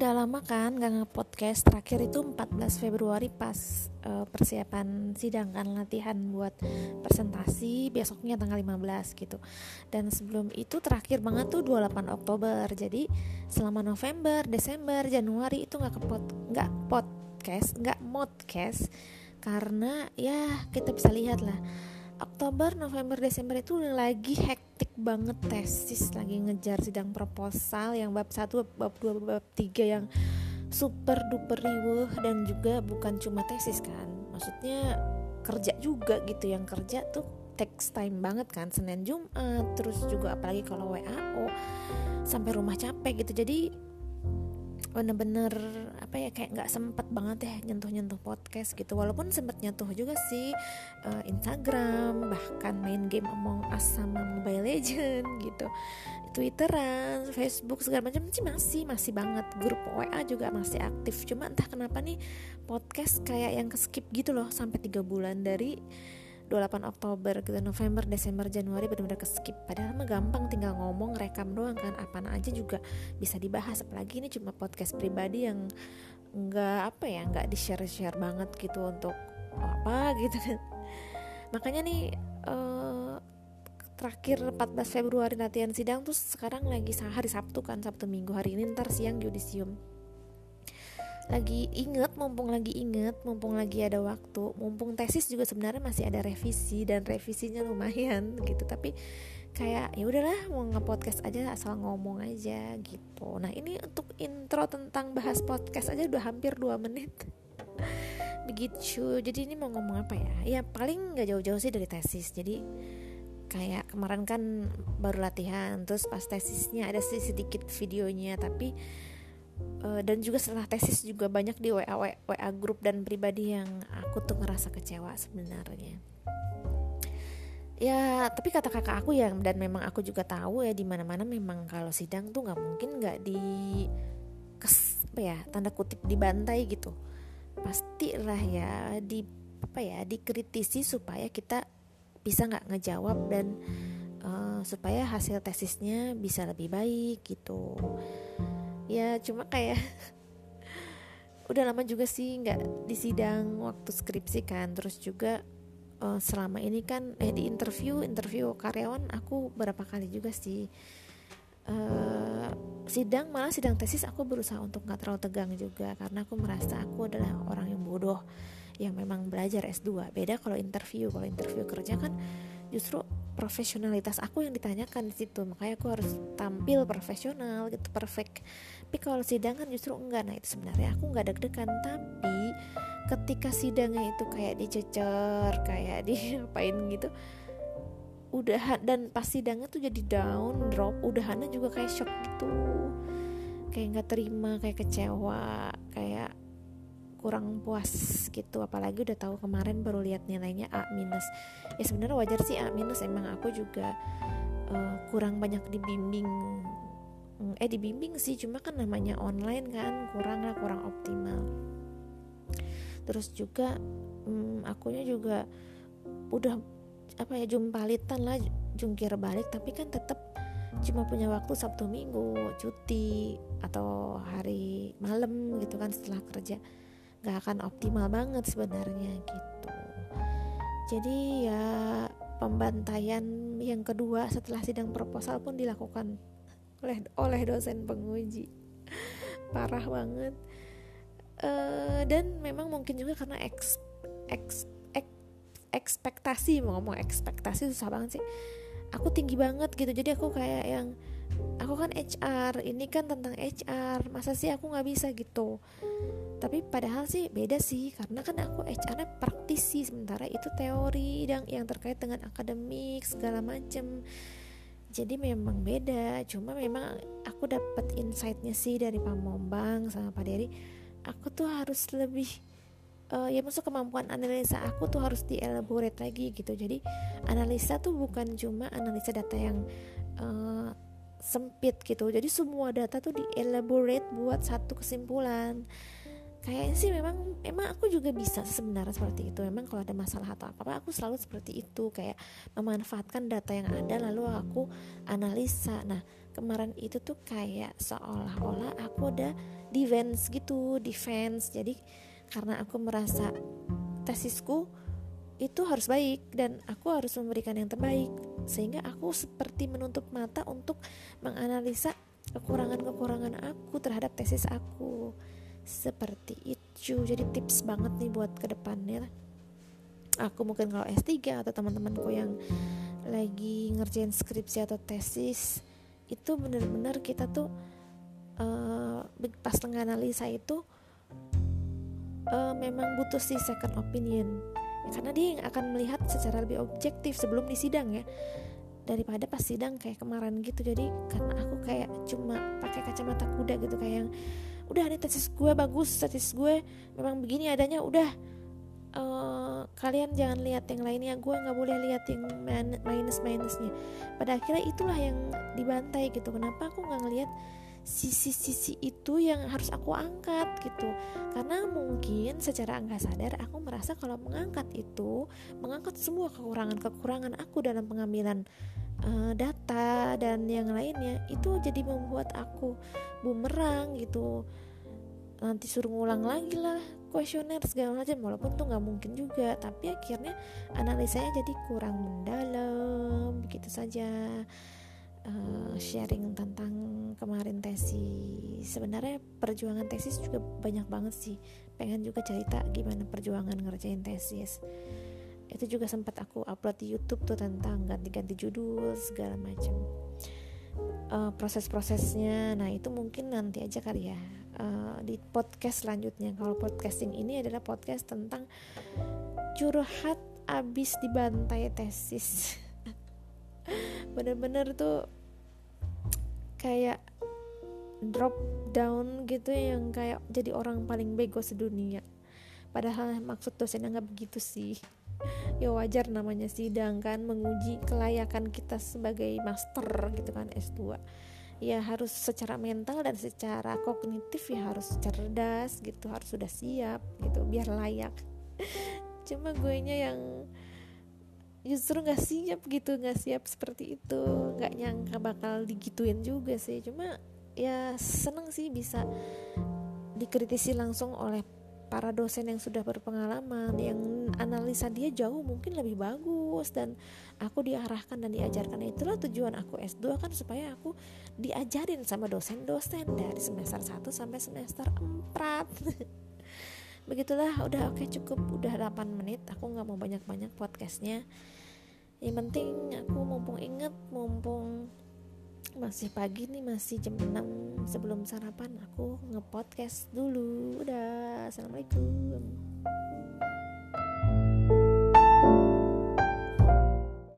udah lama kan gak nge-podcast. Terakhir itu 14 Februari pas uh, persiapan sidang kan Latihan buat presentasi Besoknya tanggal 15 gitu. Dan sebelum itu terakhir banget tuh 28 Oktober. Jadi selama November, Desember, Januari itu gak ke pod, gak podcast Gak modcast. Karena ya kita bisa lihat lah Oktober, November, Desember itu lagi hektik banget tesis lagi ngejar sidang proposal yang bab 1, bab 2, bab 3 yang super duper riuh dan juga bukan cuma tesis kan. Maksudnya kerja juga gitu yang kerja tuh takes time banget kan. Senin Jumat terus juga apalagi kalau WAO sampai rumah capek gitu. Jadi bener-bener apa ya kayak nggak sempet banget ya nyentuh-nyentuh podcast gitu. Walaupun sempet nyentuh juga sih uh, Instagram bahkan main game Among Us sama Mobile Legend gitu. Twitteran, Facebook segala macam sih masih masih banget. Grup WA juga masih aktif. Cuma entah kenapa nih podcast kayak yang keskip gitu loh sampai tiga bulan. Dari 28 Oktober gitu November Desember Januari benar-benar ke skip padahal mah gampang tinggal ngomong rekam doang kan apa aja juga bisa dibahas. Apalagi ini cuma podcast pribadi yang nggak apa ya nggak di share share banget gitu untuk apa gitu. Kan makanya nih uh, terakhir 14 Februari latihan sidang tuh sekarang lagi hari Sabtu kan Sabtu Minggu. Hari ini ntar siang yudisium lagi inget mumpung lagi inget mumpung lagi ada waktu mumpung tesis juga sebenarnya masih ada revisi dan revisinya lumayan gitu. Tapi kayak ya udahlah mau nge-podcast aja asal ngomong aja gitu. Nah ini untuk intro tentang bahas podcast aja udah hampir 2 menit. Begitu. Jadi ini mau ngomong apa ya? Ya paling nggak jauh-jauh sih dari tesis. Jadi kayak kemarin kan baru latihan terus pas tesisnya ada sih sedikit videonya tapi uh, dan juga setelah tesis juga banyak di WA, WA WA grup dan pribadi yang aku tuh ngerasa kecewa sebenarnya. Ya tapi kata kakak aku yang dan memang aku juga tahu ya di mana mana memang kalau sidang tuh nggak mungkin nggak di kes apa ya tanda kutip dibantai gitu. Pastilah ya di apa ya dikritisi supaya kita bisa nggak ngejawab dan uh, supaya hasil tesisnya bisa lebih baik gitu ya cuma kayak udah lama juga sih nggak di sidang waktu skripsi kan. Terus juga uh, selama ini kan eh di interview interview karyawan aku berapa kali juga sih. Uh, sidang malah sidang tesis aku berusaha untuk nggak terlalu tegang juga. Karena aku merasa aku adalah orang yang bodoh yang memang belajar S2 beda kalau interview kalau interview kerja kan justru profesionalitas aku yang ditanyakan di situ. Makanya aku harus tampil profesional gitu perfect. Tapi kalau sidang kan justru enggak. Nah itu sebenarnya aku nggak deg-degan. Tapi ketika sidangnya itu kayak dicecer kayak diapain gitu udah dan pas sidangnya tuh jadi down drop udahannya juga kayak shock gitu. Kayak nggak terima kayak kecewa kayak kurang puas gitu apalagi udah tahu kemarin baru lihat nilainya A minus. Ya sebenarnya wajar sih A minus emang aku juga uh, kurang banyak dibimbing. Mm, eh dibimbing sih cuma kan namanya online kan kurang lah kurang optimal. Terus juga um, akunya juga udah apa ya jumpalitan lah jungkir balik tapi kan tetap cuma punya waktu Sabtu Minggu cuti atau hari malam gitu kan setelah kerja gak akan optimal banget sebenarnya gitu. Jadi ya pembantaian yang kedua setelah sidang proposal pun dilakukan oleh oleh dosen penguji. Parah banget. Uh, dan memang mungkin juga karena eks, eks, eks, ekspektasi mau ngomong ekspektasi susah banget sih. Aku tinggi banget gitu jadi aku kayak yang aku kan HR ini kan tentang HR masa sih aku nggak bisa gitu? Tapi padahal sih beda sih karena kan aku HR-nya praktisi sementara itu teori yang yang terkait dengan akademik segala macem. Jadi memang beda cuma memang aku dapat insightnya sih dari Pak Mombang sama Pak Dery. Aku tuh harus lebih uh, ya masuk kemampuan analisa aku tuh harus dielaborate lagi gitu. Jadi analisa tuh bukan cuma analisa data yang uh, sempit gitu. Jadi semua data tuh dielaborate buat satu kesimpulan. Kayaknya sih memang emang aku juga bisa sebenarnya seperti itu. Memang kalau ada masalah atau apa apa aku selalu seperti itu. Kayak memanfaatkan data yang ada lalu aku analisa. Nah kemarin itu tuh kayak seolah-olah aku ada defense gitu defense. Jadi karena aku merasa tesisku itu harus baik dan aku harus memberikan yang terbaik. Sehingga aku seperti menutup mata untuk menganalisa kekurangan-kekurangan aku terhadap tesis aku. Seperti itu. Jadi tips banget nih buat ke depannya aku mungkin kalau S3 atau teman-temanku yang lagi ngerjain skripsi atau tesis itu bener-bener kita tuh uh, pas menganalisa itu uh, memang butuh sih second opinion ya, karena dia yang akan melihat secara lebih objektif sebelum di sidang ya. Daripada pas sidang kayak kemarin gitu. Jadi karena aku kayak cuma pakai kacamata kuda gitu kayak yang udah ini tesis gue bagus tesis gue memang begini adanya udah. Uh, kalian jangan lihat yang lainnya gue nggak boleh lihat yang minus minusnya pada akhirnya itulah yang dibantai gitu. Kenapa aku nggak ngelihat sisi-sisi itu yang harus aku angkat gitu. Karena mungkin secara nggak sadar aku merasa kalau mengangkat itu mengangkat semua kekurangan-kekurangan aku dalam pengambilan uh, data dan yang lainnya itu jadi membuat aku bumerang gitu. Nanti suruh ngulang lagi lah kuesioner segala macam walaupun tuh nggak mungkin juga tapi akhirnya analisanya jadi kurang mendalam begitu saja uh, sharing tentang kemarin tesis. Sebenarnya perjuangan tesis juga banyak banget sih. Pengen juga cerita gimana perjuangan ngerjain tesis. Itu juga sempat aku upload di YouTube tuh tentang ganti-ganti judul segala macam. Uh, proses-prosesnya. Nah itu mungkin nanti aja kali ya. Uh, di podcast selanjutnya. Kalau podcasting ini adalah podcast tentang curhat abis dibantai tesis bener-bener tuh kayak drop down gitu yang kayak jadi orang paling bego sedunia. Padahal maksud dosennya nggak begitu sih. Ya wajar namanya sidang kan menguji kelayakan kita sebagai master gitu kan S2 ya harus secara mental dan secara kognitif ya harus cerdas gitu harus sudah siap gitu biar layak. Cuma gue nya yang justru nggak siap gitu nggak siap seperti itu. Nggak nyangka bakal digituin juga sih. Cuma ya seneng sih bisa dikritisi langsung oleh para dosen yang sudah berpengalaman yang analisa dia jauh mungkin lebih bagus dan aku diarahkan dan diajarkan. Itulah tujuan aku S2 kan supaya aku diajarin sama dosen-dosen dari semester 1 sampai semester 4 begitulah udah oke okay, cukup. Udah 8 menit. Aku nggak mau banyak-banyak podcastnya yang penting aku mumpung inget mumpung masih pagi nih masih jam 6 sebelum sarapan aku ngepodcast dulu. Udah assalamualaikum